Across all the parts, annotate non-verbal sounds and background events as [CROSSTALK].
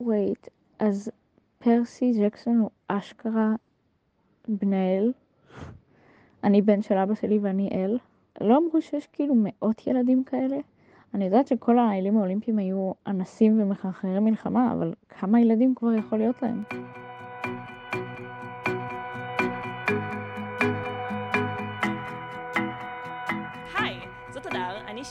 וייט, אז פרסי ג'קסון הוא אשכרה בנאל. אני בן של אבא שלי ואני אל. לא אמרו שיש כאילו מאות ילדים כאלה? אני יודעת שכל האלים האולימפיים היו אנסים ומחרחרי מלחמה, אבל כמה ילדים כבר יכול להיות להם?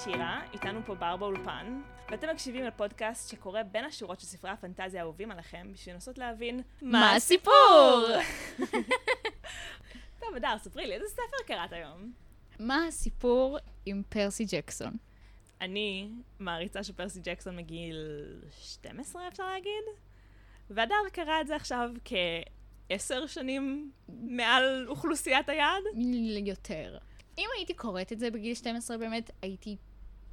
שירה, איתנו פה בר באולפן, ואתם מקשיבים לפודקאסט שקורא בין השורות של ספרי הפנטזיה האהובים עליכם, בשביל לנסות להבין מה הסיפור? [LAUGHS] טוב, הדר, ספרי לי, איזה ספר קראת היום? מה הסיפור עם פרסי ג'קסון? אני מעריצה של פרסי ג'קסון מגיל 12, אפשר להגיד? והדר קרא את זה עכשיו כעשר שנים מעל אוכלוסיית היעד? יותר. אם הייתי קוראת את זה בגיל 12, באמת הייתי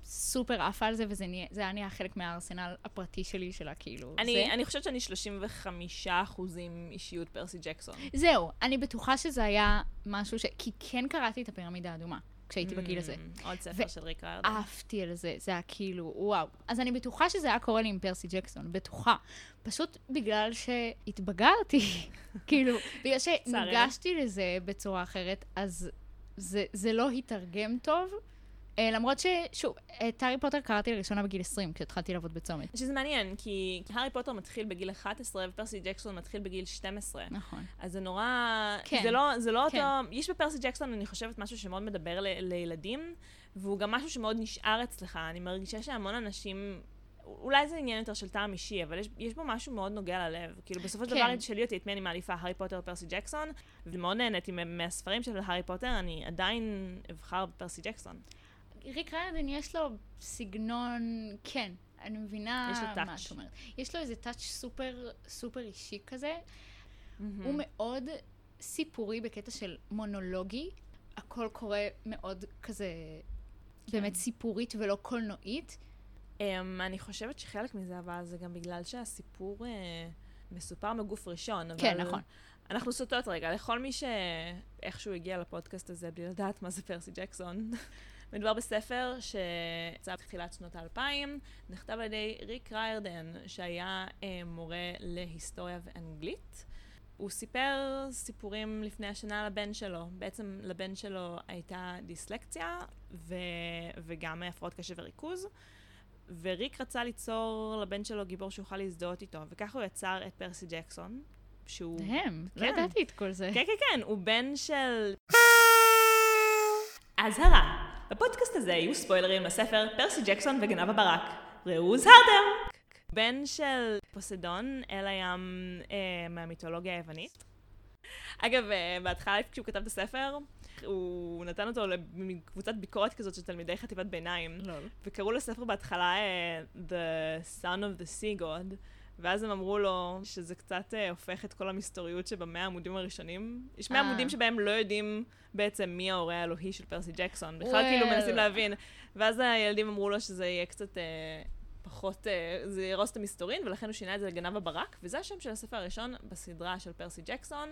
סופר עפה על זה, וזה נהיה- זה היה נהיה חלק מהארסנל הפרטי שלי, של הכאילו... אני, זה. אני חושבת שאני 35 אחוזים אישיות פרסי ג'קסון. זהו, אני בטוחה שזה היה משהו ש... כי כן קראתי את הפירמידה האדומה, כשהייתי בגיל הזה. Mm, עוד ספר ו- של ריק ריירדן. עפתי על זה, זה היה כאילו, וואו. אז אני בטוחה שזה היה קורה לי עם פרסי ג'קסון, בטוחה. פשוט בגלל שהתבגרתי, [LAUGHS] כאילו, בגלל שניגשתי לזה בצורה אחרת, אז זה, זה לא התרגם טוב. אה, למרות ששוב, את הארי פוטר קראתי לראשונה בגיל 20, כשהתחלתי לעבוד בצומת. שזה מעניין, כי הארי פוטר מתחיל בגיל 11 ופרסי ג'קסון מתחיל בגיל 12. נכון. אז זה נורא... כן. זה לא, זה לא כן. אותו... יש בפרסי ג'קסון, אני חושבת, משהו שמאוד מדבר ל... לילדים, והוא גם משהו שמאוד נשאר אצלך. אני מרגישה שהמון אנשים... אולי זה עניין יותר של טעם אישי, אבל יש, יש בו משהו מאוד נוגע ללב. כאילו, בסופו של כן. דבר, אם תשאלי אותי את מי אני מעדיפה, הארי פוטר או פרסי ג'קסון, ומאוד נהניתי מה- מהספרים של הארי פוטר, אני עדיין אבחר בפרסי ג'קסון. ריק ריירדן יש לו סגנון, כן, אני מבינה מה. את אומרת. יש לו איזה טאץ' סופר, סופר אישי כזה. Mm-hmm. הוא מאוד סיפורי בקטע של מונולוגי. הכל קורה מאוד כזה, כן. באמת סיפורית ולא קולנועית. Um, אני חושבת שחלק מזה, אבל זה גם בגלל שהסיפור uh, מסופר מגוף ראשון. אבל כן, נכון. אנחנו סוטות רגע, לכל מי שאיכשהו הגיע לפודקאסט הזה בלי לדעת מה זה פרסי ג'קסון. מדובר בספר שיצא בתחילת שנות האלפיים, נכתב על ידי ריק ריירדן, שהיה uh, מורה להיסטוריה ואנגלית. הוא סיפר סיפורים לפני השנה לבן שלו. בעצם לבן שלו הייתה דיסלקציה ו... וגם הפרעות קשב וריכוז. וריק רצה ליצור לבן שלו גיבור שיוכל להזדהות איתו, וככה הוא יצר את פרסי ג'קסון, שהוא... הם, לא כן. ידעתי את כל זה. כן, כן, כן, הוא בן של... אזהרה, בפודקאסט הזה יהיו ספוילרים לספר פרסי ג'קסון וגנב הברק. ראו הוזהרתם! בן של פוסדון, אל הים אה, מהמיתולוגיה היוונית. אגב, אה, בהתחלה, כשהוא כתב את הספר, הוא נתן אותו לקבוצת ביקורת כזאת של תלמידי חטיבת ביניים. לול. וקראו לספר בהתחלה אה, The Son of the Sea God, ואז הם אמרו לו שזה קצת אה, הופך את כל המסתוריות שבמאה העמודים הראשונים. יש מאה אה. עמודים שבהם לא יודעים בעצם מי ההורה האלוהי של פרסי ג'קסון. בכלל Well. כאילו מנסים להבין. ואז הילדים אמרו לו שזה יהיה קצת אה, פחות, אה, זה יהרוס את המסתורין, ולכן הוא שינה את זה לגנב הברק, וזה השם של הספר הראשון בסדרה של פרסי ג'קסון.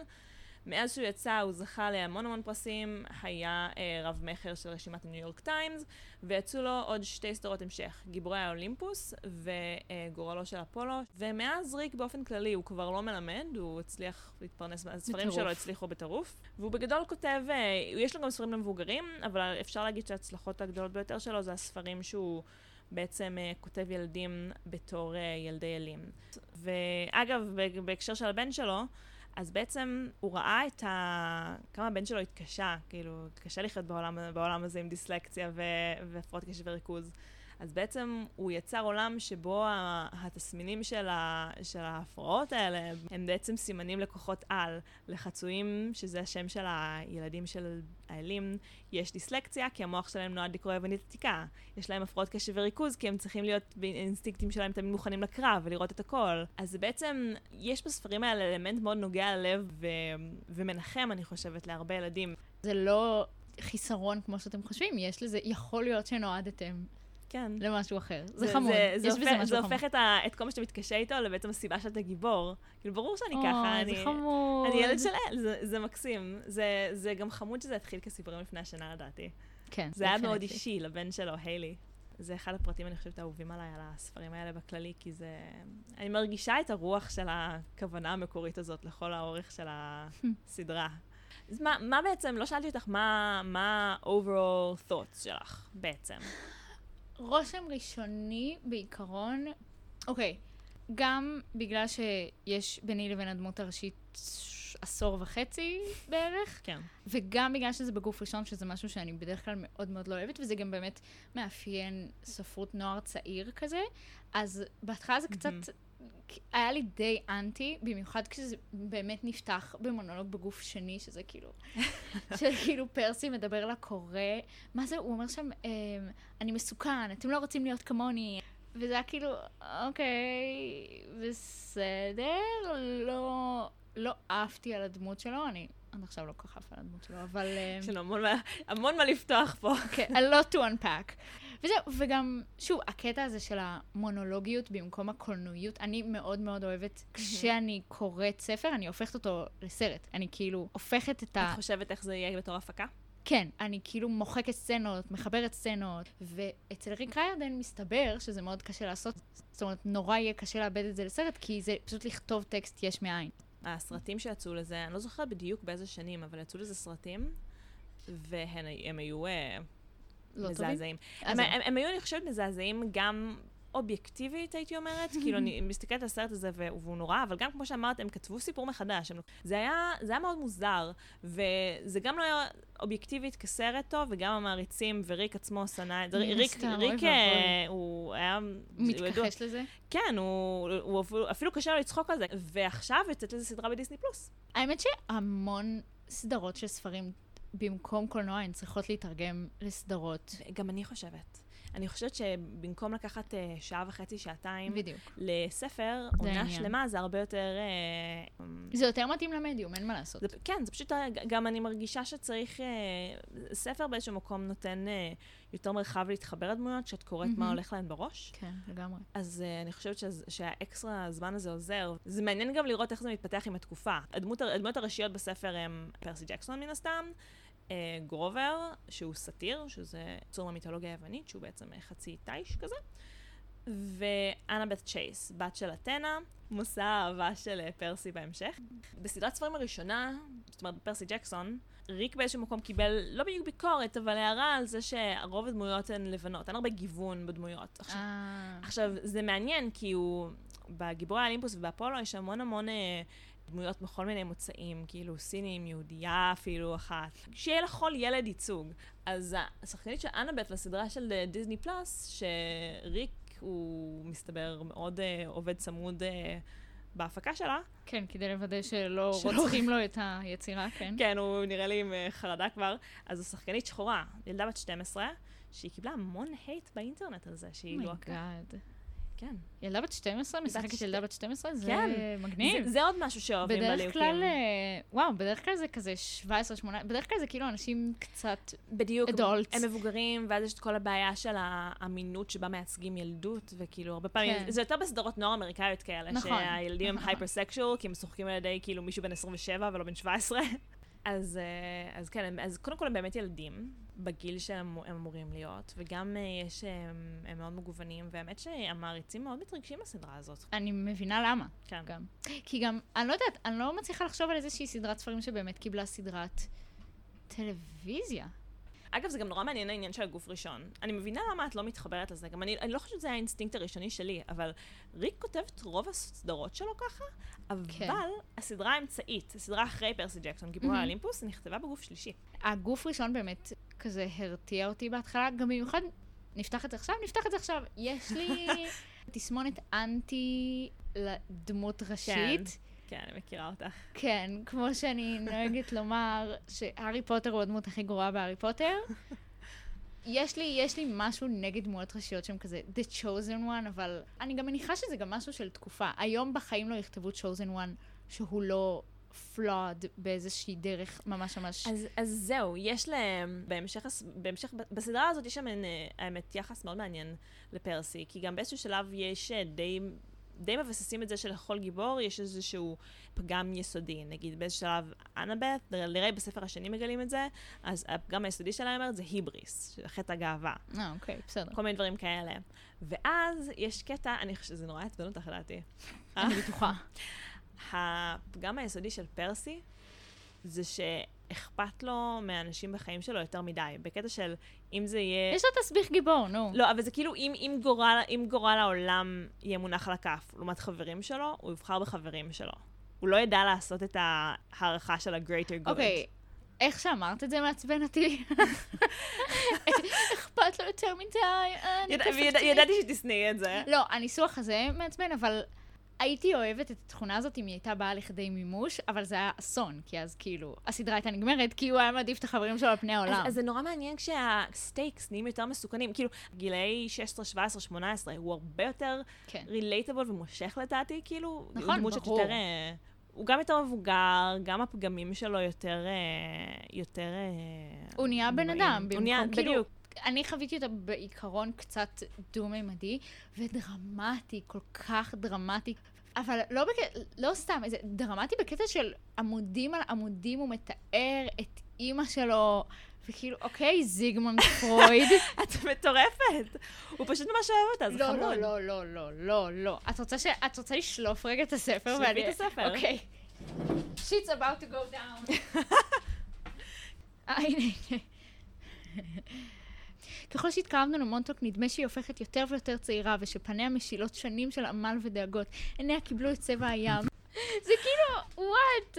מאז שהוא יצא הוא זכה להמון המון פרסים, היה אה, רב מכר של רשימת הניו יורק טיימס, ויצאו לו עוד שתי סדרות המשך, גיבורי האולימפוס וגורלו של אפולו, ומאז ריק באופן כללי הוא כבר לא מלמד, הוא הצליח להתפרנס, הספרים. שלו הצליחו בטירוף, והוא בגדול כותב, אה, יש לו גם ספרים למבוגרים, אבל אפשר להגיד שההצלחות הגדולות ביותר שלו זה הספרים שהוא... בעצם אה, כותב ילדים בתור אה, ילדי אלים. ואגב, בהקשר של הבן שלו, אז בעצם הוא ראה את ה... כמה הבן שלו התקשה, כאילו, קשה לחיות בעולם, בעולם הזה עם דיסלקציה. והפרעות קשב וריכוז. אז בעצם הוא יצר עולם שבו התסמינים של, ה... של ההפרעות האלה הם בעצם סימנים לכוחות על. לחצויים, שזה השם של הילדים של האלים, יש דיסלקציה, כי המוח שלהם נועד לקרוא יוונית עתיקה. יש להם הפרעות קשב וריכוז, כי הם צריכים להיות באינסטינקטים שלהם תמיד מוכנים לקרב ולראות את הכל. אז בעצם, יש בספרים האלה אלמנט מאוד נוגע ללב ו... ומנחם, אני חושבת, להרבה ילדים. זה לא חיסרון כמו שאתם חושבים, יש לזה, יכול להיות שנועדתם כן. למשהו אחר. זה, חמוד, זה, יש זה בזה הופך, זה. הופך את, ה, את כל מה שאתה מתקשה איתו לבעצם הסיבה שאתה גיבור. כאילו, ברור שאני אוי, ככה, זה אני... חמוד. אני ילד של אל, זה, זה מקסים. זה, זה גם חמוד שזה התחיל כסיפורים לפני השנה, לדעתי. כן, זה היה מאוד. אישי לבן שלו, היילי. זה אחד הפרטים, אני חושבת, האהובים עליי, על הספרים האלה בכללי, כי זה... אני מרגישה את הרוח של הכוונה המקורית הזאת לכל האורך של הסדרה. אז מה, מה בעצם, לא שאלתי אותך, מה, מה overall thoughts שלך בעצם? רושם ראשוני, בעיקרון, אוקיי, גם בגלל שיש ביני לבין הדמות הראשית עשור וחצי בערך, כן. וגם בגלל שזה בגוף ראשון, שזה משהו שאני בדרך כלל מאוד מאוד לא אוהבת, וזה גם באמת מאפיין ספרות נוער צעיר כזה, אז בהתחלה זה קצת... היה לי די אנטי, במיוחד כשזה באמת נפתח במונולוג בגוף שני, שזה כאילו, [LAUGHS] שכאילו פרסי מדבר לקורא, מה זה, הוא אומר שם, אמ, אני מסוכן, אתם לא רוצים להיות כמוני, וזה היה כאילו, אוקיי, בסדר, לא, לא עפתי על הדמות שלו, אני עד עכשיו לא כל כך עפה על הדמות שלו, אבל... יש לנו המון, המון מה לפתוח פה. כן, a lot to unpack. וזהו, וגם, שוב, הקטע הזה של המונולוגיות במקום הקולנועיות, אני מאוד מאוד אוהבת, כשאני קוראת ספר, אני הופכת אותו לסרט. אני כאילו הופכת את ה... את חושבת איך זה יהיה בתור הפקה? כן, אני כאילו מוחקת סצנות, מחברת סצנות, ואצל ריק ריירדן מסתבר שזה מאוד קשה לעשות, זאת אומרת, נורא יהיה קשה לאבד את זה לסרט, כי זה פשוט לכתוב טקסט יש מאין. הסרטים שיצאו לזה, אני לא זוכרת בדיוק באיזה שנים, אבל יצאו לזה סרטים, והם היו אה, לא מזעזעים. הם, הם, הם היו, אני חושבת, מזעזעים גם אובייקטיבית, הייתי אומרת. כאילו, אני [LAUGHS] מסתכלת על הסרט הזה והוא נורא, אבל גם כמו שאמרת, הם כתבו סיפור מחדש. הם, זה, היה, זה היה מאוד מוזר, וזה גם לא היה אובייקטיבית כסרט טוב, וגם המעריצים, וריק עצמו שנא את זה. ריק, ריק, אה, הוא היה... מתכחש לזה? כן, הוא, הוא אפילו, אפילו קשה לו לצחוק על זה. ועכשיו יוצאת לזה סדרה בדיסני פלוס. האמת שהמון סדרות של ספרים במקום קולנוע הן צריכות להתרגם לסדרות. גם אני חושבת. אני חושבת שבמקום לקחת uh, שעה וחצי, שעתיים, בדיוק. לספר, עונה שלמה, זה הרבה יותר... Uh, זה יותר מתאים למדיום, אין מה לעשות. זה, כן, זה פשוט, גם אני מרגישה שצריך... Uh, ספר באיזשהו מקום נותן uh, יותר מרחב להתחבר לדמויות, כשאת קוראת mm-hmm. מה הולך להן בראש. כן, לגמרי. אז uh, אני חושבת שזה, שהאקסטרה הזמן הזה עוזר. זה מעניין גם לראות איך זה מתפתח עם התקופה. הדמות, הדמות הראשיות בספר הם פרסי ג'קסון מן הסתם. אה, גרובר, שהוא סאטיר, שזה יצור מהמיתולוגיה היוונית, שהוא בעצם אה, חצי תיש כזה. ואנאבת' צ'ייס, בת של אתנה, מושא האהבה של אה, פרסי בהמשך. בסדרת ספרים הראשונה, זאת אומרת, פרסי ג'קסון, ריק באיזשהו מקום קיבל, לא בדיוק ביקורת, אבל הערה על זה שהרוב הדמויות הן לבנות, אין הרבה גיוון בדמויות. עכשיו, עכשיו, זה מעניין, כי הוא, בגיבורי האלימפוס ובאפולו יש המון המון אה, דמויות בכל מיני מוצאים, כאילו סינים, יהודייה אפילו אחת. שיהיה לכל ילד ייצוג. אז השחקנית של אנאבט לסדרה של אה, דיסני פלאס, שריק הוא מסתבר מאוד uh, עובד צמוד uh, בהפקה שלה. כן, כדי לוודא שלא שלא... רוצחים לו את היצירה, כן. כן, הוא נראה לי עם uh, חרדה כבר. אז זו שחקנית שחורה, ילדה בת 12, שהיא קיבלה המון hate באינטרנט על זה, שהיא oh לוהקה. כן. ילדה בת 12? משחקת. ילדה בת 12? זה כן. מגניב. זה, זה עוד משהו שאוהבים בליוקים. בדרך כלל, אה, וואו, בדרך כלל זה כזה 17, 18, בדרך כלל זה כאילו אנשים קצת בדיוק, adults. הם מבוגרים, ואז יש את כל הבעיה של האמינות שבה מייצגים ילדות, וכאילו, הרבה פעמים, כן. זה יותר בסדרות נוער אמריקאיות כאלה, נכון. שהילדים הם נכון. hyper-sexual, כי הם משוחקים על ידי כאילו מישהו בן 27 ולא בן 17. [LAUGHS] אז, אה, אז כן, אז קודם כל הם באמת ילדים, בגיל שהם אמורים להיות, וגם uh, יש, הם, הם מאוד מגוונים, והאמת שהמעריצים מאוד מתרגשים בסדרה הזאת. אני מבינה למה. כן. גם. כי גם, אני לא יודעת, אני לא מצליחה לחשוב על איזושהי סדרת ספרים שבאמת קיבלה סדרת טלוויזיה. אגב, זה גם נורא מעניין העניין של הגוף ראשון. אני מבינה למה את לא מתחברת לזה. גם אני, אני לא חושבת שזה היה האינסטינקט הראשוני שלי, אבל ריק כותב את רוב הסדרות שלו ככה, אבל כן. הסדרה האמצעית, הסדרה אחרי פרסי ג'קסון, גיבור mm-hmm. האולימפוס, נכתבה בגוף שלישי. הגוף ראשון באמת כזה הרתיע אותי בהתחלה, גם במיוחד, נפתח את זה עכשיו? נפתח את זה עכשיו. יש לי [LAUGHS] תסמונת אנטי לדמות ראשית. כן. כן, אני מכירה אותך. כן, כמו שאני נוהגת לומר, שהארי פוטר הוא הדמות הכי גרועה בהארי פוטר. יש לי, יש לי משהו נגד דמויות ראשיות שהן כזה The Chosen One, אבל אני גם מניחה שזה גם משהו של תקופה. היום בחיים לא יכתבו Chosen One שהוא לא flawed באיזושהי דרך ממש ממש... אז, אז זהו, יש להם, בהמשך, בהמשך, בסדרה הזאת יש שם, אה, האמת, יחס מאוד מעניין לפרסי, כי גם באיזשהו שלב יש אה, די די מבססים את זה שלכל גיבור יש איזשהו פגם יסודי. נגיד באיזה שלב אנאבeth, נראה בספר השני מגלים את זה, אז הפגם היסודי שלה אומרת זה היבריס, חטא הגאווה. אה, אוקיי, בסדר. כל מיני דברים כאלה. ואז יש קטע, אני חושבת שזה נורא עצבן אותך לדעתי. אני בטוחה. הפגם היסודי של פרסי זה שאכפת לו מהאנשים בחיים שלו יותר מדי. בקטע של אם זה יהיה... יש לו תסביך גיבור, נו. לא, אבל זה כאילו אם, אם, גורל, אם גורל העולם יהיה מונח על הכף לעומת חברים שלו, הוא יבחר בחברים שלו. הוא לא ידע לעשות את ההערכה של ה-greater good. אוקיי, איך שאמרת את זה מעצבן אותי. [LAUGHS] אכפת לו יותר מדי, אה, אני תראי. ידעתי שתשנאי את זה. לא, הניסוח הזה מעצבן, אבל הייתי אוהבת את התכונה הזאת אם היא הייתה באה לכדי מימוש, אבל זה היה אסון, כי אז כאילו, הסדרה הייתה נגמרת, כי הוא היה מעדיף את החברים שלו על פני העולם. אז, אז זה נורא מעניין כשה stakes נהיים יותר מסוכנים. כאילו, גילאי 16, 17, 18, הוא הרבה יותר כן. relatable ומושך לדעתי, כאילו. נכון, דמות ברור. יותר... אה, הוא גם יותר מבוגר, גם הפגמים שלו יותר... אה, יותר... אה, הוא נהיה בן. אדם, במקום, נהיה, כאילו, בדיוק. אני חוויתי אותה בעיקרון קצת דו-ממדי, ודרמטי, כל כך דרמטי. אבל לא, בק... לא סתם, זה דרמטי בקטע של עמודים על עמודים, הוא מתאר את אימא שלו, וכאילו, אוקיי, זיגמונד [LAUGHS] פרויד. את מטורפת! הוא פשוט ממש אוהב אותה, זה לא, חמוד. לא, לא, לא, לא, לא, לא. את רוצה, ש... את רוצה לשלוף רגע את הספר? שלפי ואני- את הספר. אוקיי. Shit's about to go down. [LAUGHS] אה, הנה, הנה. ככל שהתקרבנו למונטוק, נדמה שהיא הופכת יותר ויותר צעירה, ושפניה משילות שנים של עמל ודאגות. עיניה קיבלו את צבע הים. [LAUGHS] זה כאילו, what?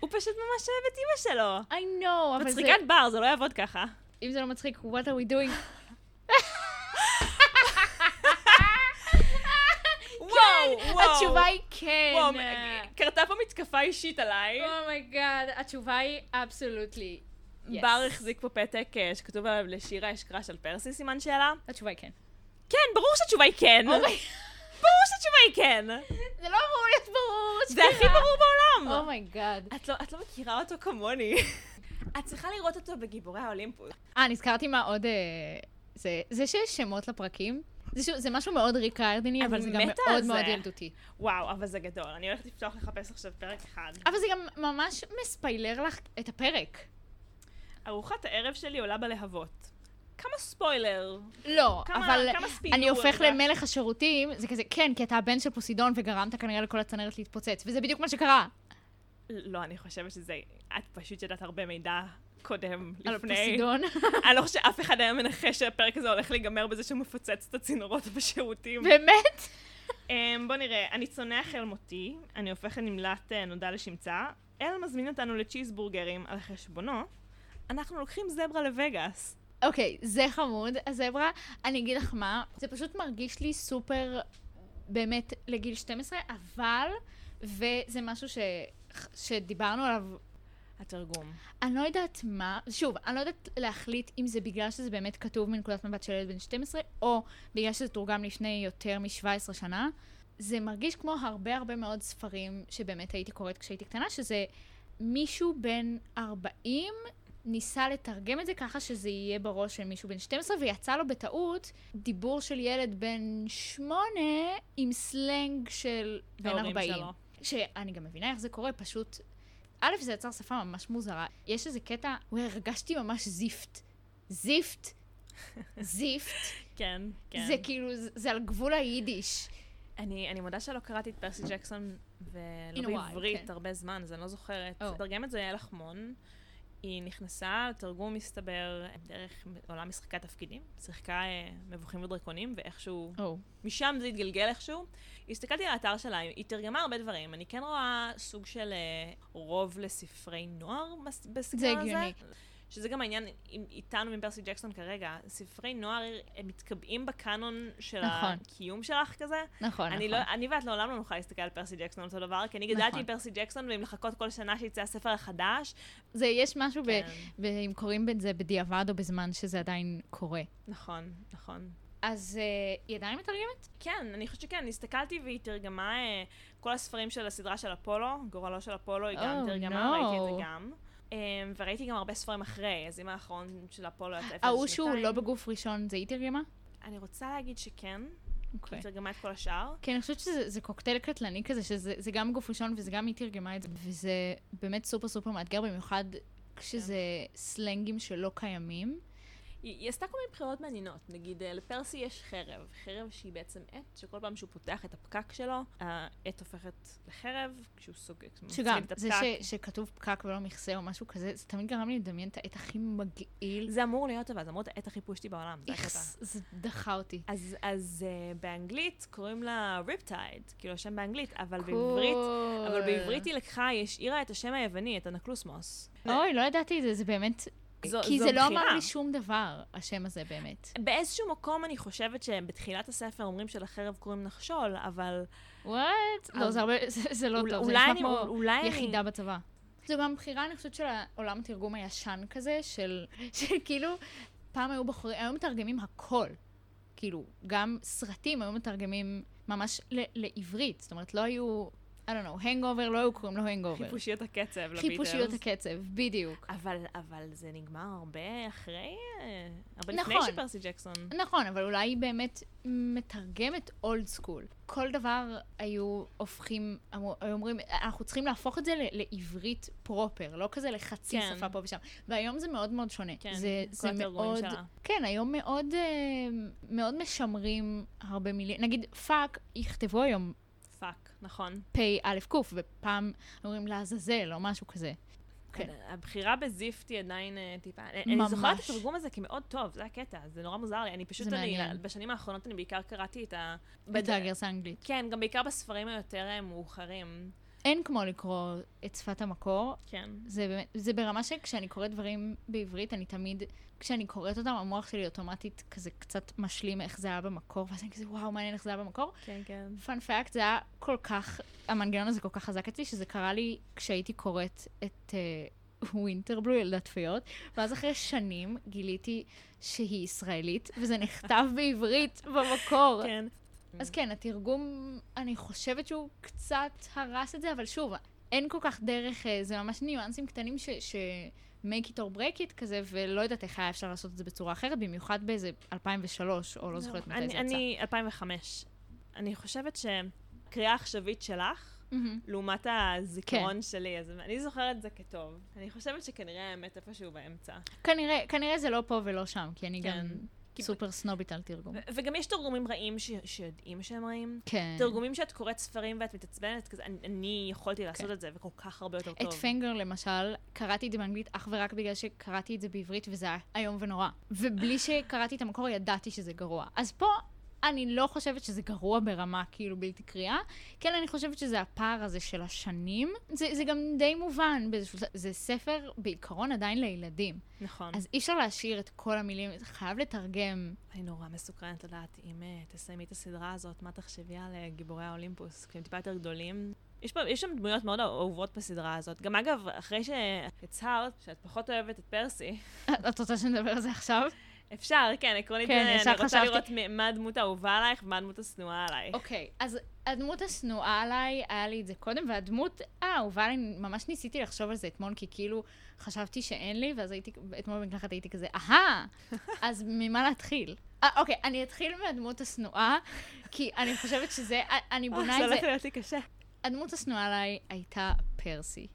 הוא פשוט ממש אוהב את אימא שלו. I know, אבל זה... מצחיקת בר, זה לא יעבוד ככה. אם זה לא מצחיק, what are we doing? [LAUGHS] [LAUGHS] וואו, וואו. התשובה היא כן. וואו, קרתה פה מתקפה אישית עליי. oh my god, התשובה היא absolutely. בר החזיק פה פתק אה, שכתוב עליו לשירה יש crush על פרסי, סימן שאלה. התשובה היא כן. כן, ברור שהתשובה היא כן. oh my- [LAUGHS] ברור שהתשובה היא כן. זה לא אמור להיות ברור. זה הכי ברור בעולם. oh my god. את לא- את לא מכירה אותו כמוני. [LAUGHS] את צריכה לראות אותו בגיבורי האולימפוס. אה, נזכרתי מה עוד... אה, זה זה שיש שמות לפרקים. זה משהו מאוד ריק ריירדני, אבל זה גם מאוד. מאוד ילדותי. וואו, אבל זה גדול. אני הולכת לפתוח לחפש עכשיו פרק אחד. אבל זה גם ממש מספיילר לך את הפרק. ארוחת הערב שלי עולה בלהבות. כמה ספוילר. לא, כמה- אבל כמה אני הופך? למלך השירותים, זה כזה, כן, כי אתה הבן של פוסידון וגרמת כנראה לכל הצנרת להתפוצץ, וזה בדיוק מה שקרה. לא, אני חושבת שזה... את פשוט ידעת הרבה מידע קודם, על לפני. פוסידון. [LAUGHS] אני לא חושבת שאף אחד היה מנחש שהפרק הזה הולך להיגמר בזה שהוא מפוצץ את הצינורות בשירותים. באמת? אמ, בוא נראה, אני צונח אל מותי, אני הופך לנמלט אה, נודע לשמצה, אל מזמין אותנו לצ'יזבורגרים על חשבונו, אנחנו לוקחים זברה לווגאס. אוקיי, זה חמוד, הזברה. אני אגיד לך מה, זה פשוט מרגיש לי סופר, באמת, לגיל 12, אבל, וזה משהו ש... שדיברנו עליו, התרגום. אני לא יודעת מה, שוב, אני לא יודעת להחליט אם זה בגלל שזה באמת כתוב מנקודת מבט של ילד בן 12, או בגלל שזה תורגם לפני יותר מ-17 שנה. זה מרגיש כמו הרבה הרבה מאוד ספרים שבאמת הייתי קוראת כשהייתי קטנה, שזה מישהו בן 40 ניסה לתרגם את זה ככה שזה יהיה בראש של מישהו בן 12, ויצא לו בטעות דיבור של ילד בן 8 עם סלנג של בן ההורים 40. שלו. שאני גם מבינה איך זה קורה, פשוט... א', זה יצר שפה ממש מוזרה. יש איזה קטע, וואי, הרגשתי ממש זיפט. זיפט. זיפט. [LAUGHS] כן, כן. זה כאילו, זה, זה על גבול היידיש. אני, אני מודה שלא קראתי את פרסי ג'קסון, ולא בעברית כן. הרבה זמן, אז אני לא זוכרת. Oh. תרגם את זה יעל לחמון. היא נכנסה לתרגום, מסתבר, דרך עולם משחקי התפקידים. שיחקה אה, מבוכים ודרקונים, ואיכשהו או. משם זה התגלגל איכשהו. הסתכלתי על האתר שלה, היא תרגמה הרבה דברים. אני כן רואה סוג של אה, רוב לספרי נוער בס- בסגנון זה הזה. הגיוני. שזה גם העניין עם- איתנו עם פרסי ג'קסון כרגע. ספרי נוער, הם מתקבעים בקאנון של נכון. הקיום שלך כזה. נכון, אני, נכון. לא, אני ואת לעולם לא נוכל להסתכל על פרסי ג'קסון אותו דבר, כי אני גדלתי נכון. עם פרסי ג'קסון, ועם לחכות כל שנה שיצא הספר החדש. זה, יש משהו, ב, כן. ב, אם קוראים את זה בדיעבד או בזמן שזה עדיין קורה. נכון, נכון. אז אה, היא עדיין מתרגמת? כן, אני חושבת שכן, הסתכלתי והיא תרגמה אה, כל הספרים של הסדרה של אפולו, גורלו של אפולו, היא גם Oh, תרגמה, no. ראיתי את זה גם. אה, וראיתי גם הרבה ספרים אחרי, אז אם האחרון של אפולו יצא לפני ההוא שהוא. לא בגוף ראשון, זה היא תרגמה? אני רוצה להגיד שכן, אוקיי. היא תרגמה את כל השאר. כן, אני חושבת שזה זה קוקטייל קטלני כזה, שזה זה גם גוף ראשון וזה גם היא תרגמה את זה, וזה באמת סופר סופר מאתגר, במיוחד כשזה סלנגים שלא קיימים. היא, היא עשתה כל מיני בחירות מעניינות. נגיד, אה, לפרסי יש חרב. חרב שהיא בעצם עט, שכל פעם שהוא פותח את הפקק שלו, העט הופכת לחרב, כשהוא סוגר, שגם, זה ש, שכתוב פקק ולא מכסה או משהו כזה, זה תמיד גרם לי לדמיין את העט הכי מגעיל. זה אמור להיות אבל, זה אמור להיות העט הכי פושטי בעולם. איכס, זה דחה אותי. אז, אז uh, באנגלית קוראים לה Riptide, כאילו השם באנגלית, אבל בעברית, אבל בעברית היא לקחה, היא השאירה את השם היווני, את האנקלוסמוס. אוי, לא ידעתי את זה, זה באמת... זו- כי זו זה לא בחירה. אמר לי שום דבר, השם הזה באמת. באיזשהו מקום אני חושבת שבתחילת הספר אומרים שלחרב קוראים נחשול, אבל what? לא, זה הרבה, זה זה לא אול- טוב, זה אולי נשמע אני, כמו אולי אני... יחידה בצבא. זו גם בחירה, אני חושבת, של העולם התרגום הישן כזה, של של כאילו, פעם היו בוחרים, היום מתרגמים הכל. כאילו, גם סרטים היו מתרגמים ממש ל- לעברית. זאת אומרת, לא היו, I don't know, Hangover, לא היו קוראים לו Hangover. חיפושיות הקצב לביטלס. חיפושיות הקצב, בדיוק. אבל, אבל זה נגמר הרבה אחרי, אה, הרבה לפני נכון. שפרסי ג'קסון. נכון, אבל אולי היא באמת מתרגמת old school. כל דבר היו הופכים, היו אומרים, אנחנו צריכים להפוך את זה לעברית proper, לא כזה לחצי כן. שפה פה ושם. והיום זה מאוד מאוד שונה. כן, זה, כל זה מאוד, שלה. כן, היום מאוד, אה, מאוד משמרים הרבה מילים. נגיד, פאק, יכתבו היום פאק, נכון. פ"א ק', ופעם אומרים לעזאזל או משהו כזה. כן. הבחירה בזיפט היא עדיין אה, טיפה... אני- ממש. אני זוכרת את התרגום הזה כמאוד טוב, זה הקטע, זה נורא מוזר לי. אני פשוט, זה אני, מעניין. בשנים האחרונות אני בעיקר קראתי את ה... את הגרסה האנגלית. כן, גם בעיקר בספרים היותר אה, מאוחרים. אין כמו לקרוא את שפת המקור, כן. זה באמת, זה ברמה שכשאני קוראת דברים בעברית, אני תמיד, כשאני קוראת אותם, המוח שלי אוטומטית כזה קצת משלים איך זה היה במקור, ואז אני כזה, וואו, מעניין איך זה היה במקור. כן, כן. פאנפקט, זה היה כל כך, המנגנון הזה כל כך חזק אצלי, שזה קרה לי כשהייתי קוראת את ווינטרבלו, ילדת פיות, ואז אחרי שנים גיליתי שהיא ישראלית, וזה נכתב בעברית במקור. כן. אז כן, התרגום, אני חושבת שהוא קצת הרס את זה, אבל שוב, אין כל כך דרך, אה, זה ממש ניואנסים קטנים ש... ש... make it or break it כזה, ולא יודעת איך היה אפשר לעשות את זה בצורה אחרת, במיוחד באיזה 2003, או לא זוכרת מתי זה יצא. אני, 2005. אני חושבת שקריאה עכשווית שלך, מהמם. לעומת הזיכרון שלי, אז אני זוכרת את זה כטוב. אני חושבת שכנראה האמת איפשהו באמצע. כנראה, כנראה זה לא פה ולא שם, כי אני כן. גם סופר סנובית על תרגום. וגם יש תרגומים רעים ש- שיודעים שהם רעים. כן. תרגומים שאת קוראת ספרים ואת מתעצבנת, כזה, אני, אני יכולתי לעשות את זה, וכל כך הרבה יותר טוב. את פנגר למשל, קראתי את זה באנגלית אך ורק בגלל שקראתי את זה בעברית וזה היה איום ונורא. ובלי [LAUGHS] שקראתי את המקור ידעתי שזה גרוע. אז פה אני לא חושבת שזה גרוע ברמה כאילו בלתי קריאה, כן אני חושבת שזה הפער הזה של השנים. זה, זה גם די מובן באיזשהו... זה ספר בעיקרון עדיין לילדים. נכון. אז אי אפשר להשאיר את כל המילים, זה חייב לתרגם. אני נורא מסוקרנת לדעת אם אה, תסיימי את הסדרה הזאת, מה תחשבי על אה, גיבורי האולימפוס, כי הם טיפה יותר גדולים. יש, פה, יש שם דמויות מאוד אהובות בסדרה הזאת. גם אגב, אחרי שהצהרת שאת פחות אוהבת את פרסי, את רוצה שנדבר על זה עכשיו? אפשר, כן, עקרונית, כן, אני רוצה חשבתי- לראות מה הדמות האהובה עלייך ומה הדמות השנואה עלייך. אוקיי, אז הדמות השנואה עליי, היה לי את זה קודם, והדמות האהובה עליי, ממש ניסיתי לחשוב על זה אתמול, כי כאילו חשבתי שאין לי, ואז הייתי, אתמול במקלחת הייתי כזה, אהה, [LAUGHS] אז ממה להתחיל? אה, אוקיי, אני אתחיל מהדמות השנואה, כי אני חושבת שזה, אני אה, בונה זה את זה, הולך להיות לי קשה. הדמות השנואה עליי הייתה פרסי.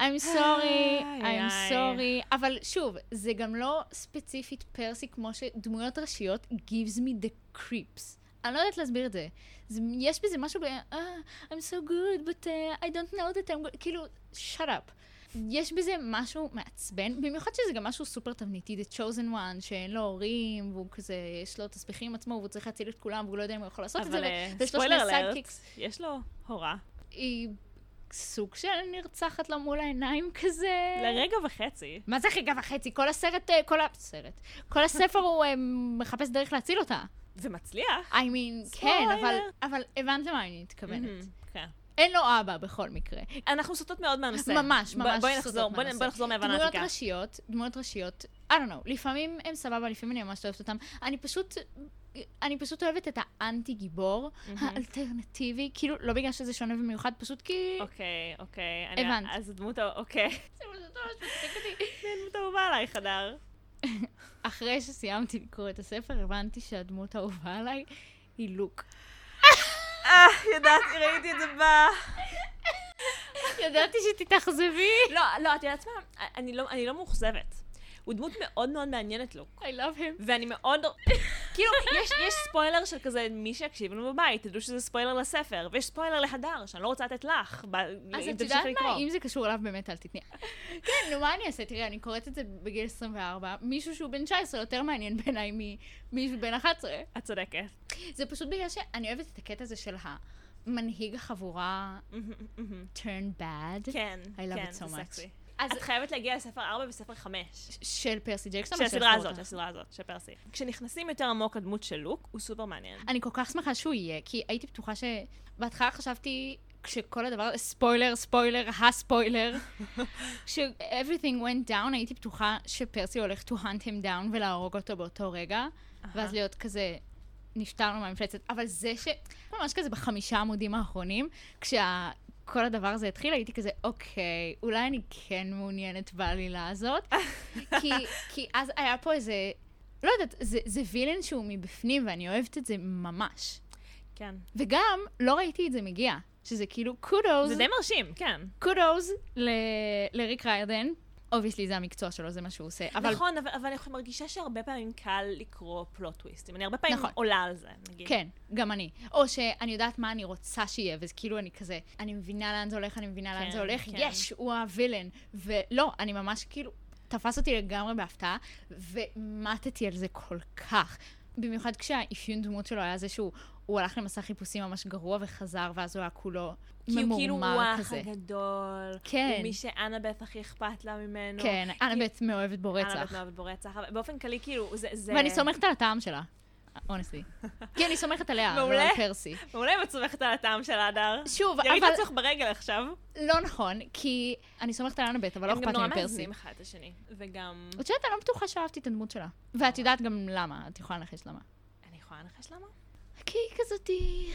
I'm sorry, I'm sorry, אבל שוב, זה גם לא ספציפית פרסי כמו שדמויות ראשיות gives me the creeps. אני לא יודעת להסביר את זה. זה יש בזה משהו ב... "Ah, I'm so good, but uh, I don't know that I'm good, כאילו, shut up. יש בזה משהו מעצבן, במיוחד שזה גם משהו סופר תבניתי, The Chosen One, שאין לו הורים, והוא כזה, יש לו תסביכים עם עצמו, והוא צריך להציל את כולם, והוא לא יודע אם הוא יכול לעשות את זה, אבל אה, spoiler alert, sidekicks. יש לו הורה. היא סוג של נרצחת לו מול העיניים כזה. לרגע וחצי. מה זה רגע וחצי? כל הסרט, אה, כל הסרט. כל הספר הוא אה, מחפש דרך להציל אותה. ומצליח. I mean, כן, אבל. אבל הבנת מה אני מתכוונת. כן. אין לו אבא בכל מקרה. אנחנו סוטות מאוד מהנושא. ממש, בוא- ממש בואי סוטות נחזור, בואי מהנושא. בואי נחזור מהבנה דמויות עתיקה. ראשיות, דמויות ראשיות, I don't know, לפעמים הם סבבה, לפעמים אני ממש אוהבת אותם. אני פשוט, אני פשוט אוהבת את האנטי-גיבור, האלטרנטיבי, כאילו, לא בגלל שזה שונה ומיוחד, פשוט כי... אוקיי, אוקיי. הבנת. אז הדמות ה... אוקיי. [LAUGHS] זה ממש מצחיק אותי. מי הדמות האהובה עלייך, הדר? [LAUGHS] אחרי שסיימתי לקרוא את הספר, הבנתי שהדמות האהובה עליי היא לוק. [LAUGHS] אה, ידעתי, ראיתי את זה בא. ידעתי שתתאכזבי. לא, לא, את יודעת מה? אני לא, אני לא מאוכזבת. הוא דמות מאוד מאוד מעניינת לוק. I love him. ואני מאוד... [LAUGHS] כאילו, יש, יש ספוילר של כזה, מי שיקשיב לנו בבית, תדעו שזה ספוילר לספר, ויש ספוילר להדר, שאני לא רוצה לתת לך, ב- אז את יודעת. מה? אם זה קשור אליו, באמת אל תתני. [LAUGHS] כן, נו, מה אני אעשה? תראי, אני קוראת את זה בגיל 24. מישהו שהוא בן 19 יותר מעניין בעיניי ממישהו בן 11. את צודקת. זה פשוט בגלל שאני אוהבת את הקטע הזה של המנהיג החבורה turn bad. כן, I love כן, it so much. סקסי. אז את חייבת להגיע לספר 4 וספר 5. של פרסי ג'קסון? של הסדרה? הזאת, של הסדרה הזאת, של פרסי. כשנכנסים יותר עמוק לדמות של לוק, הוא סופר מעניין. אני כל כך שמחה שהוא יהיה, כי הייתי בטוחה ש... בהתחלה חשבתי, כשכל הדבר, ספוילר, ספוילר, הספוילר, [LAUGHS] כש-everything went down, הייתי בטוחה שפרסי הולך to hunt him down ולהרוג אותו באותו רגע, ואז להיות כזה, נפטרנו מהמפלצת. אבל זה ש... ממש כזה בחמישה עמודים האחרונים, כשה... כל הדבר הזה התחיל, הייתי כזה, אוקיי, אולי אני כן מעוניינת בעלילה הזאת. [LAUGHS] כי, כי אז היה פה איזה, לא יודעת, זה, זה וילן שהוא מבפנים, ואני אוהבת את זה ממש. כן. וגם, לא ראיתי את זה מגיע. שזה כאילו kudos, זה די מרשים, כן. kudos ל- לריק ריירדן. obviously זה המקצוע שלו, זה מה שהוא עושה. אבל נכון, אבל, אבל אני מרגישה שהרבה פעמים קל לקרוא plot טוויסטים. אני הרבה פעמים נכון. עולה על זה, נגיד. כן, גם אני. או שאני יודעת מה אני רוצה שיהיה, וזה כאילו אני כזה, אני מבינה לאן זה הולך, אני מבינה לאן כן, זה הולך, כן. יש, הוא ה villain. ולא, אני ממש כאילו, תפס אותי לגמרי בהפתעה, ומתתי על זה כל כך. במיוחד כשהאפיון דמות שלו היה זה שהוא הוא הלך למסע חיפושים ממש גרוע וחזר, ואז הוא היה כולו כי הוא כאילו הוא ממורמר האח כזה. הגדול. כן. הוא מי שאנבeth הכי אכפת לה ממנו. כן, אנבית מאוהבת בו רצח. מאוהבת בו רצח. באופן כללי, כאילו, זה... זה... ואני סומכת על הטעם שלה, אונסטי. כי אני סומכת עליה, לא. על פרסי. מעולה אם את סומכת על הטעם של הדר. שוב, ירית אבל עצמך ברגל עכשיו. לא נכון, כי אני סומכת על אנבית, אבל לא הם גם אכפת נורא לי מפרסי. מאזנים אחד את השני. וגם... את יודעת, אני לא בטוחה שאהבתי את הדמות שלה. ואת יודעת גם למה, את יכולה לנחש למה. אני יכולה לנחש למה? כי היא כזאתי...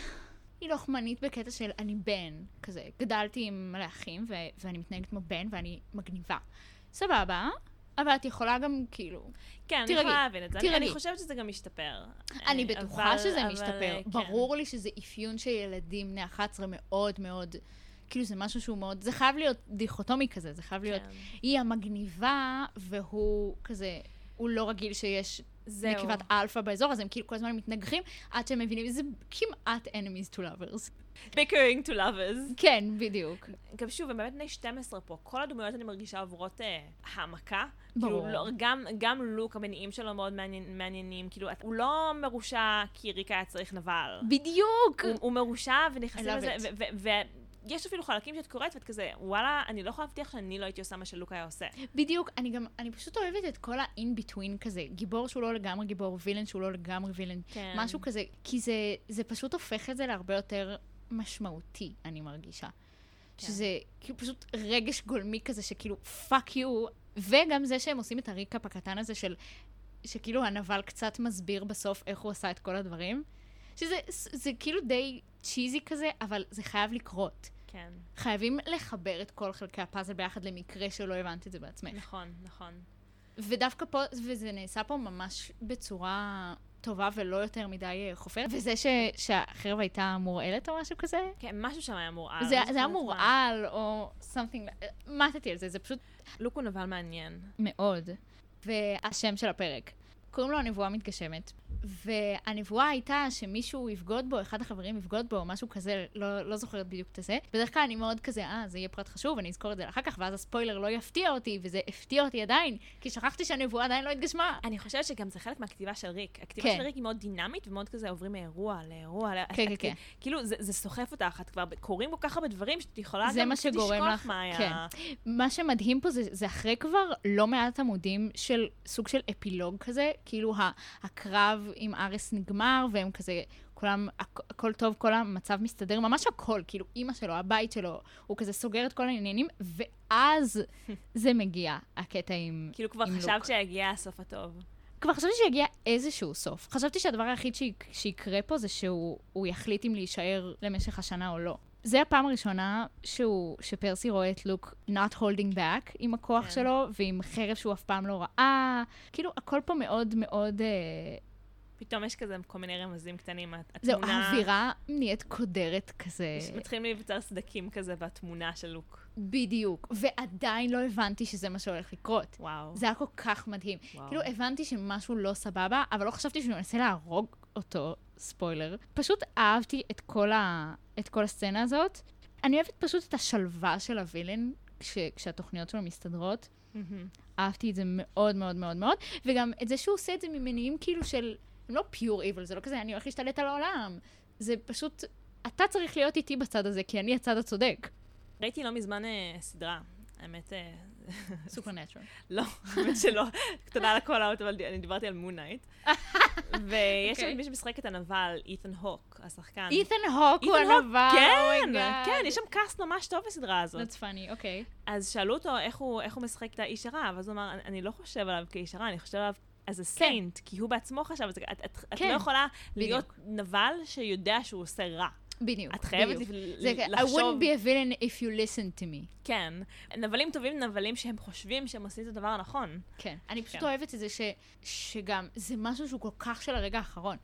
היא לוחמנית בקטע של אני בן, כזה. גדלתי עם מלא אחים, ואני מתנהגת כמו בן, ואני מגניבה. סבבה, אבל את יכולה גם, כאילו... כן, אני תירגעי, יכולה להבין את זה. אני- אני. חושבת שזה גם משתפר. אני אה, בטוחה אבל- שזה אבל, משתפר. אה, כן. ברור לי שזה אפיון של ילדים בני 11 מאוד מאוד... כאילו, זה משהו שהוא מאוד... זה חייב להיות דיכוטומי כזה, זה חייב להיות... כן. היא המגניבה, והוא כזה... הוא לא רגיל שיש זהו. נקבת אלפא באזור, אז הם כאילו כל הזמן מתנגחים, עד שהם מבינים, זה כמעט enemies to lovers. bickering to lovers. כן, בדיוק. גם שוב, הם באמת בני 12 פה. כל הדמויות אני מרגישה עוברות אה, העמקה. ברור. כאילו, לא, גם, גם לוק, המניעים שלו מאוד מעניין, מעניינים. כאילו, הוא לא מרושע כי ריק היה צריך נבל. בדיוק! הוא, הוא מרושע ונכנסים לזה, ויש אפילו חלקים שאת קוראת ואת כזה, וואלה, אני לא יכולה להבטיח שאני לא הייתי עושה מה שלוק היה עושה. בדיוק, אני גם, אני פשוט אוהבת את כל ה-in-between כזה. גיבור שהוא לא לגמרי גיבור, וילן שהוא לא לגמרי וילן. כן. משהו כזה, כי זה, זה פשוט הופך את זה להרבה יותר משמעותי, אני מרגישה. כן. שזה כאילו פשוט רגש גולמי כזה, שכאילו, fuck you, וגם זה שהם עושים את ה recap הקטן הזה של, שכאילו הנבל קצת מסביר בסוף איך הוא עשה את כל הדברים. שזה זה כאילו די צ'יזי כזה, אבל זה חייב לקרות. כן, חייבים לחבר את כל חלקי הפאזל ביחד למקרה שלא הבנת את זה בעצמך. נכון, נכון. ודווקא פה, וזה נעשה פה ממש בצורה טובה ולא יותר מדי חופרת, וזה ש, שהחרב הייתה מורעלת או משהו כזה, כן, משהו שם היה מורעל. זה, זה היה. מורעל או something, מתתי על זה, זה פשוט לוק הוא נבל מעניין. מאוד. והשם של הפרק. קוראים לו הנבואה מתגשמת, והנבואה הייתה שמישהו יבגוד בו, אחד החברים יבגוד בו, או משהו כזה, לא, לא זוכרת בדיוק את זה. בדרך כלל אני מאוד כזה, אה, זה יהיה פרט חשוב, אני אזכור את זה אחר כך, ואז הספוילר לא יפתיע אותי, וזה הפתיע אותי עדיין, כי שכחתי שהנבואה עדיין לא התגשמה. אני חושבת שגם זה חלק מהכתיבה של ריק. הכתיבה כן. של ריק היא מאוד דינמית ומאוד כזה עוברים מאירוע לאירוע. כן, כן, [LAUGHS] כן. כאילו, זה, זה סוחף אותך, את כבר קוראים כל כך הרבה דברים שאת יכולה גם לשכוח לך- מה היה. כן. מה שמדהים פה זה, זה אחרי כבר לא מעט עמודים של סוג של אפילוג כזה, כאילו הקרב עם ארס נגמר, והם כזה, כולם, הכ- הכל טוב, כל המצב מסתדר, ממש הכל, כאילו אימא שלו, הבית שלו, הוא כזה סוגר את כל העניינים, ואז [LAUGHS] זה מגיע, הקטע עם, כאילו כבר עם לוק. חשבת שהגיע הסוף הטוב. כבר חשבתי שיגיע איזשהו סוף. חשבתי שהדבר היחיד שיק- שיקרה פה זה שהוא הוא יחליט אם להישאר למשך השנה או לא. זה הפעם הראשונה שהוא, שפרסי רואה את לוק not holding back עם הכוח כן. שלו, ועם חרב שהוא אף פעם לא ראה. כאילו, הכל פה מאוד מאוד אה, פתאום יש כזה כל מיני רמזים קטנים. זהו, האווירה נהיית קודרת כזה. מתחילים להיווצר סדקים כזה בתמונה של לוק. בדיוק, ועדיין לא הבנתי שזה מה שהולך לקרות. וואו. זה היה כל כך מדהים. וואו. כאילו, הבנתי שמשהו לא סבבה, אבל לא חשבתי שהוא מנסה להרוג אותו, ספוילר. פשוט אהבתי את כל, ה... את כל הסצנה הזאת. אני אוהבת פשוט את השלווה של הווילן כש... כשהתוכניות שלו מסתדרות. Mm-hmm. אהבתי את זה מאוד מאוד מאוד מאוד, וגם את זה שהוא עושה את זה ממניעים כאילו של, הם לא pure evil, זה לא כזה, אני הולך להשתלט על העולם. זה פשוט, אתה צריך להיות איתי בצד הזה, כי אני הצד הצודק. ראיתי לא מזמן אה, סדרה, האמת... אה, Supernatural. [LAUGHS] לא, האמת שלא. תודה על ה call-out, אבל אני דיברתי על Moon Knight. [LAUGHS] ויש שם אוקיי. מי שמשחק את הנבל, אית'ן הוק, השחקן. אית'ן הוק הוא הנבל, כן, oh כן, יש שם cast ממש טוב בסדרה הזאת. That's funny, אוקיי. אז שאלו אותו איך הוא משחק את האיש הרע, ואז הוא אמר, אני לא חושב עליו כאיש הרע, אני חושב עליו a saint, כן. כי הוא בעצמו חשב את זה. את לא כן. יכולה להיות נבל שיודע שהוא עושה רע. בדיוק, את חייבת זה, לחשוב... I wouldn't be a villain if you listen to me. כן. נבלים טובים נבלים שהם חושבים שהם עושים את הדבר הנכון. כן. אני פשוט כן. אוהבת את זה ש, שגם, זה משהו שהוא כל כך של הרגע האחרון.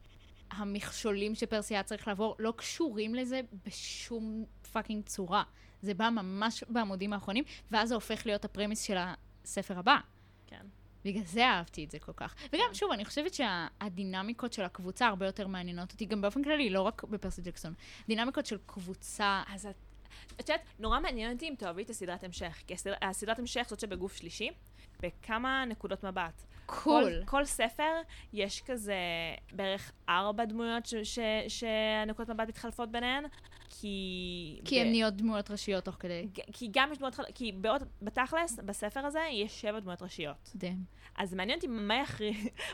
המכשולים שפרסי היה צריך לעבור לא קשורים לזה בשום fucking צורה. זה בא ממש בעמודים האחרונים, ואז זה הופך להיות ה premise של הספר הבא. כן. בגלל זה אהבתי את זה כל כך. וגם, שוב, אני חושבת שהדינמיקות של הקבוצה הרבה יותר מעניינות אותי, גם באופן כללי, לא רק בפרסי ג'קסון. דינמיקות של קבוצה... אז את... את יודעת, נורא מעניין אותי אם תאהבי את הסדרת המשך, כי הסדר, הסדרת המשך זאת שבגוף שלישי, בכמה נקודות מבט. Cool. Cool. כל, כל ספר יש כזה בערך ארבע דמויות ש, ש, שהנקודות מבט מתחלפות ביניהן, כי... כי הן נהיות דמויות ראשיות תוך כדי. כי גם יש דמויות... כי באות, בתכלס, בספר הזה, יש שבע דמויות ראשיות. Damn. אז מעניין אותי [LAUGHS]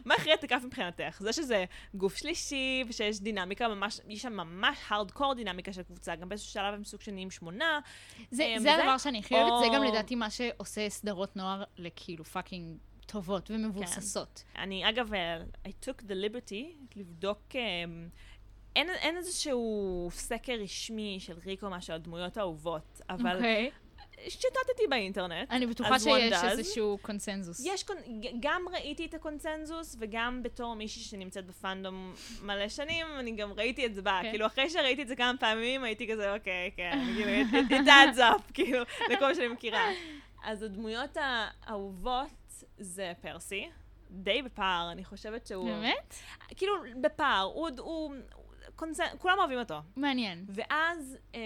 מה יכריע, את הכף מבחינתך. זה שזה גוף שלישי, ושיש דינמיקה ממש, יש שם ממש הארדקור דינמיקה של קבוצה, גם באיזשהו שלב הם סוג של נהיים שמונה. זה, זה הדבר שאני הכי אוהבת, או... זה גם לדעתי מה שעושה סדרות נוער לכאילו fucking טובות ומבוססות. כן. אני, אגב, I took the liberty לבדוק... Um, אין, אין איזשהו סקר רשמי של ריקו מה של הדמויות האהובות, אבל... Okay. אוקיי. שיטטתי באינטרנט. אני בטוחה שיש איזשהו קונצנזוס. יש, גם ראיתי את הקונצנזוס, וגם בתור מישהי שנמצאת בפאנדום מלא שנים, אני גם ראיתי את זה בה. כן. כאילו, אחרי שראיתי את זה כמה פעמים, הייתי כזה, אוקיי, כן, כאילו, it adds up, [LAUGHS] כאילו, לכל מה שאני מכירה. אז הדמויות האהובות זה פרסי. די בפער, אני חושבת שהוא... באמת? כאילו, בפער. הוא, הוא, קונצנ... כולם אוהבים אותו. מעניין. ואז um,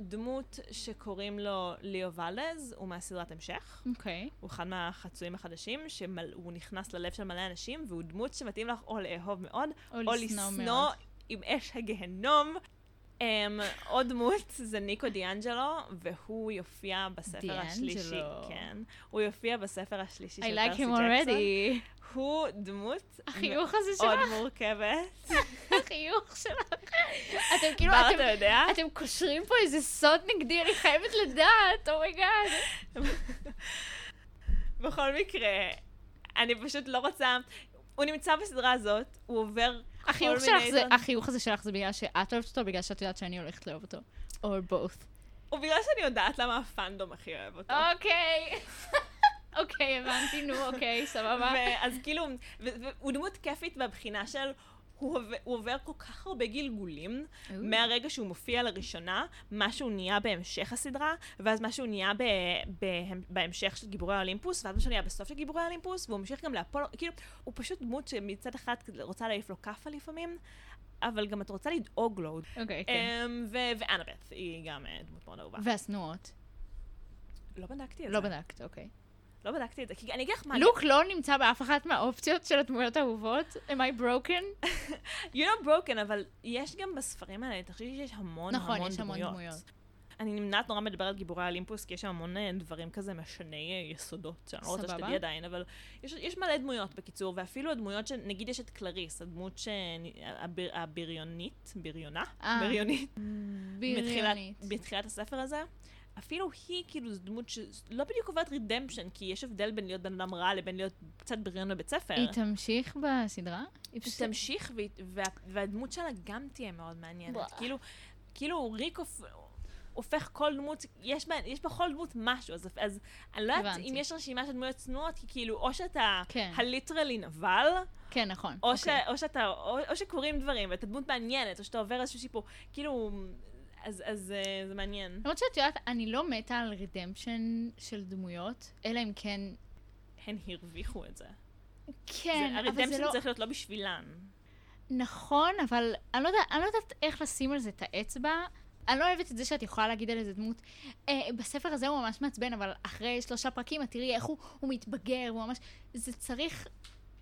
דמות שקוראים לו ליאו ולז, הוא מהסדרת המשך. אוקיי. Okay. הוא אחד מהחצויים החדשים, שהוא נכנס ללב של מלא אנשים, והוא דמות שמתאים לך או לאהוב מאוד, או, או לשנוא מאוד. עם אש הגהנום. Um, עוד דמות זה ניקו דיאנג'לו, והוא יופיע בספר דיאנג'לו. השלישי. כן. הוא יופיע בספר השלישי של פרסי ג'קסון. I like him already. הוא דמות החיוך הזה שלך. מאוד מורכבת. [LAUGHS] החיוך שלך. אתם כאילו, בר, אתה יודע? אתם קושרים פה איזה סוד נגדי, אני חייבת לדעת, oh my God. Oh [LAUGHS] בכל מקרה, אני פשוט לא רוצה... הוא נמצא בסדרה הזאת, הוא עובר החיוך שלך זה, החיוך הזה שלך זה בגלל שאת אוהבת אותו, בגלל שאת יודעת שאני הולכת לאהוב אותו. או both. או בגלל שאני יודעת למה הפאנדום הכי אוהב אותו. אוקיי. [LAUGHS] אוקיי, הבנתי, נו, אוקיי, סבבה. אז כאילו, הוא דמות כיפית בבחינה של... הוא עובר, הוא עובר כל כך הרבה גלגולים, Ooh. מהרגע שהוא מופיע לראשונה, מה שהוא נהיה בהמשך הסדרה, ואז מה שהוא נהיה ב, ב, בהמשך של גיבורי האולימפוס, ואז מה שהוא נהיה בסוף של גיבורי האולימפוס, והוא ממשיך גם לאפולו, כאילו, הוא פשוט דמות שמצד אחד רוצה להעיף לו כאפה לפעמים, אבל גם את רוצה לדאוג לו. אוקיי, okay, כן. ואנאבeth היא גם uh, דמות מאוד אהובה. והשנואות. לא בדקתי את לא זה. לא בדקת, אוקיי. לא בדקתי את זה, כי אני אגיד לך מה... לוק לא נמצא באף אחת מהאופציות של הדמויות האהובות? am I broken? [LAUGHS] you're not broken, אבל יש גם בספרים האלה, חושב שיש המון נכון, המון יש המון דמויות. אני נמנעת נורא מדבר על גיבורי האולימפוס, כי יש שם המון אה, דברים כזה משני אה, יסודות, שאני לא רוצה שתדעי עדיין, אבל יש, יש מלא דמויות בקיצור, ואפילו הדמויות שנגיד יש את קלריס, הדמות ש... הביר, הבריונית, בריונה? אה, בריונית. בריונית. בתחילת הספר הזה. אפילו היא כאילו זו דמות שלא בדיוק עוברת רידמפשן, כי יש הבדל בין להיות בן אדם רע לבין להיות קצת בריון בבית ספר. היא תמשיך בסדרה? היא תמשיך, וה, והדמות שלה גם תהיה מאוד מעניינת. כאילו, כאילו ריקוף... הופך כל דמות, יש בה, יש בכל דמות משהו, אז, אז אני לא יודעת. אם יש רשימה של דמויות צנועות, כי כאילו, או שאתה כן. הליטרלי נבל, כן, נכון. או, אוקיי. ש, או שאתה, או, או שקורים דברים, ואתה דמות מעניינת, או שאתה עובר איזשהו שיפור, כאילו, אז, אז אה, זה מעניין. למרות שאת יודעת, אני לא מתה על רידמפשן של דמויות, אלא אם כן... הן הרוויחו את זה. כן, זה, אבל זה הרדמפשן לא... צריך להיות לא בשבילן. נכון, אבל אני לא, יודעת, אני לא יודעת איך לשים על זה את האצבע. אני לא אוהבת את זה שאת יכולה להגיד על איזה דמות, אה, בספר הזה הוא ממש מעצבן, אבל אחרי שלושה פרקים את תראי איך הוא, הוא מתבגר, הוא ממש... זה צריך,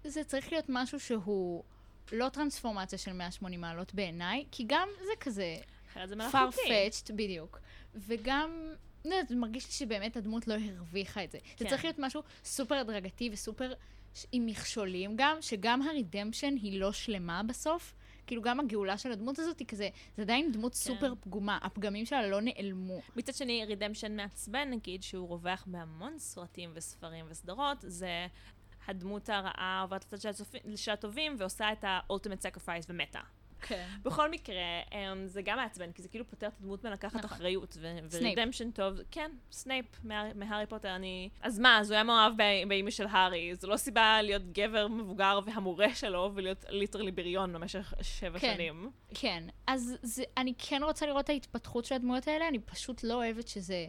זה צריך להיות משהו שהוא לא טרנספורמציה של 180 מעלות בעיניי, כי גם זה כזה אחרת זה מלאכותי. farfetched, בדיוק. וגם, לא יודעת, מרגיש לי שבאמת הדמות לא הרוויחה את זה. זה כן. צריך להיות משהו סופר הדרגתי וסופר עם מכשולים גם, שגם הרידמפשן היא לא שלמה בסוף. כאילו גם הגאולה של הדמות הזאת היא כזה, זה עדיין דמות סופר פגומה, הפגמים שלה לא נעלמו. מצד שני, redemption מעצבן, נגיד, שהוא רווח בהמון סרטים וספרים וסדרות, זה הדמות הרעה עוברת לצד של הטובים ועושה את ה-ultimate sacrifice ומתה. כן. בכל מקרה, אמ, זה גם מעצבן, כי זה כאילו פותר את הדמות מלקחת נכון. אחריות. ו redemption טוב, כן, סנייפ מה- מהארי פוטר, אני... אז מה, אז הוא היה מאוהב באימא של הארי, זו לא סיבה להיות גבר מבוגר והמורה שלו ולהיות literally בריון במשך שבע כן. שנים. כן, אז זה, אני כן רוצה לראות את ההתפתחות של הדמויות האלה, אני פשוט לא אוהבת שזה...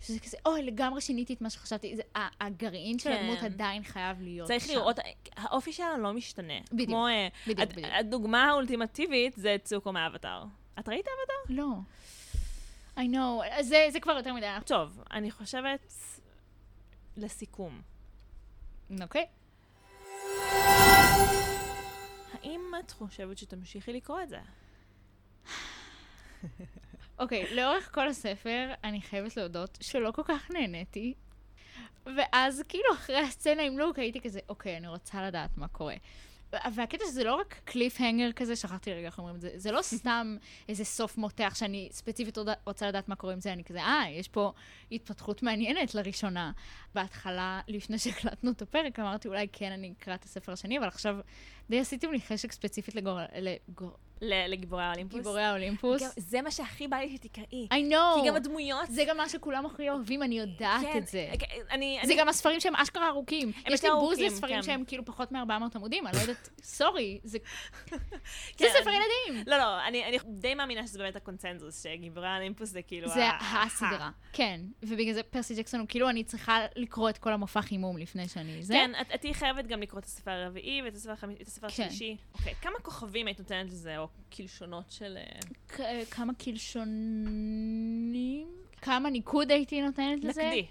שזה כזה, אוי, לגמרי שיניתי את מה שחשבתי. זה, הגרעין של כן. הדמות עדיין חייב להיות צריך שם. לראות, האופי שלה לא משתנה. בדיוק, כמו, אה, בדיוק, הד- בדיוק. הדוגמה האולטימטיבית זה צוקו מאבטר. את ראית אבטר? לא. I know, זה, זה כבר יותר מדי. טוב, אני חושבת, לסיכום, אוקיי. האם את חושבת שתמשיכי לקרוא את זה? [LAUGHS] אוקיי, לאורך כל הספר, אני חייבת להודות שלא כל כך נהניתי. ואז כאילו אחרי הסצנה עם לוק הייתי כזה, אוקיי, אני רוצה לדעת מה קורה. והקטע שזה לא רק קליף הנגר כזה, שכחתי רגע איך אומרים את זה, זה לא סתם איזה סוף מותח שאני ספציפית רוצה לדעת מה קורה עם זה, אני כזה, אה, יש פה התפתחות מעניינת לראשונה. בהתחלה, לפני שהקלטנו את הפרק, אמרתי, אולי כן אני אקרא את הספר השני, אבל עכשיו די עשיתם לי חשק ספציפית לגור... לגור... לגיבורי האולימפוס? גיבורי האולימפוס. גם- זה מה שהכי בא לי שתקראי. I know. כי גם הדמויות... זה גם מה שכולם הכי אוהבים, אני יודעת כן, את זה. אני... זה אני- גם הספרים שהם אשכרה ארוכים. יש לי בוז לספרים כן. שהם כאילו פחות מ-400 עמודים, אני לא יודעת, [LAUGHS] סורי, זה זה כן, ספר אני- ילדים. לא, לא, אני אני די מאמינה שזה באמת הקונצנזוס, שגיבורי האולימפוס זה כאילו... זה ה- הסדרה, כן. ובגלל זה פרסי ג'קסון הוא כאילו, אני צריכה לקרוא את כל המופע חימום לפני שאני... זה. כן, את תהיי חייבת גם לקרוא את הספר הרביעי ואת הספר כן. השלישי. אוקיי, כמה כוכבים היית נותנת לזה, או קלשונות של... אה, כ- כמה קלשונים? כמה ניקוד הייתי נותנת לזה? נקדי.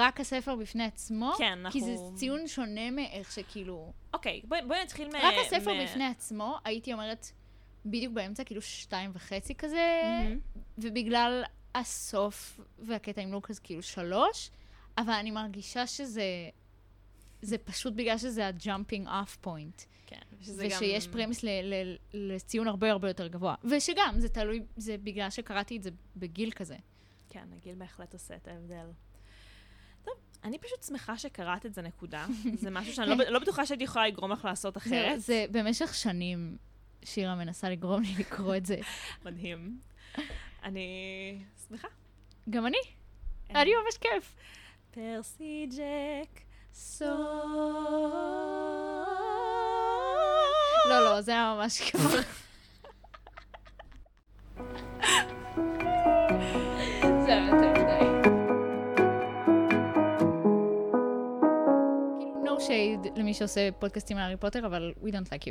רק הספר בפני עצמו? כן, אנחנו... כי זה ציון שונה מאיך שכאילו... אוקיי, בואי בואי נתחיל מ... רק הספר מ- בפני עצמו, הייתי אומרת, בדיוק באמצע, כאילו שתיים וחצי כזה, מהמם. ובגלל הסוף והקטע עם לוקאס, כאילו שלוש, אבל אני מרגישה שזה... זה פשוט בגלל שזה ה-jumping off point, כן, שזה גם... ושיש פרמיס ל- ל- לציון הרבה הרבה יותר גבוה. ושגם, זה תלוי, זה בגלל שקראתי את זה בגיל כזה. כן, הגיל בהחלט עושה את ההבדל. טוב, אני פשוט שמחה שקראת את זה, נקודה. [LAUGHS] זה משהו שאני לא לא בטוחה שהייתי יכולה לגרום לך לעשות זה, אחרת. זה במשך שנים שירה מנסה לגרום לי לקרוא את זה. [LAUGHS] מדהים. אני שמחה. גם אני. היה לי ממש כיף. פרסי ג'ק. סוף. לא, לא, זה היה ממש כיף. זה היה יותר מדי. כאילו, no shade למי שעושה פודקאסטים על הארי פוטר, אבל we don't like you.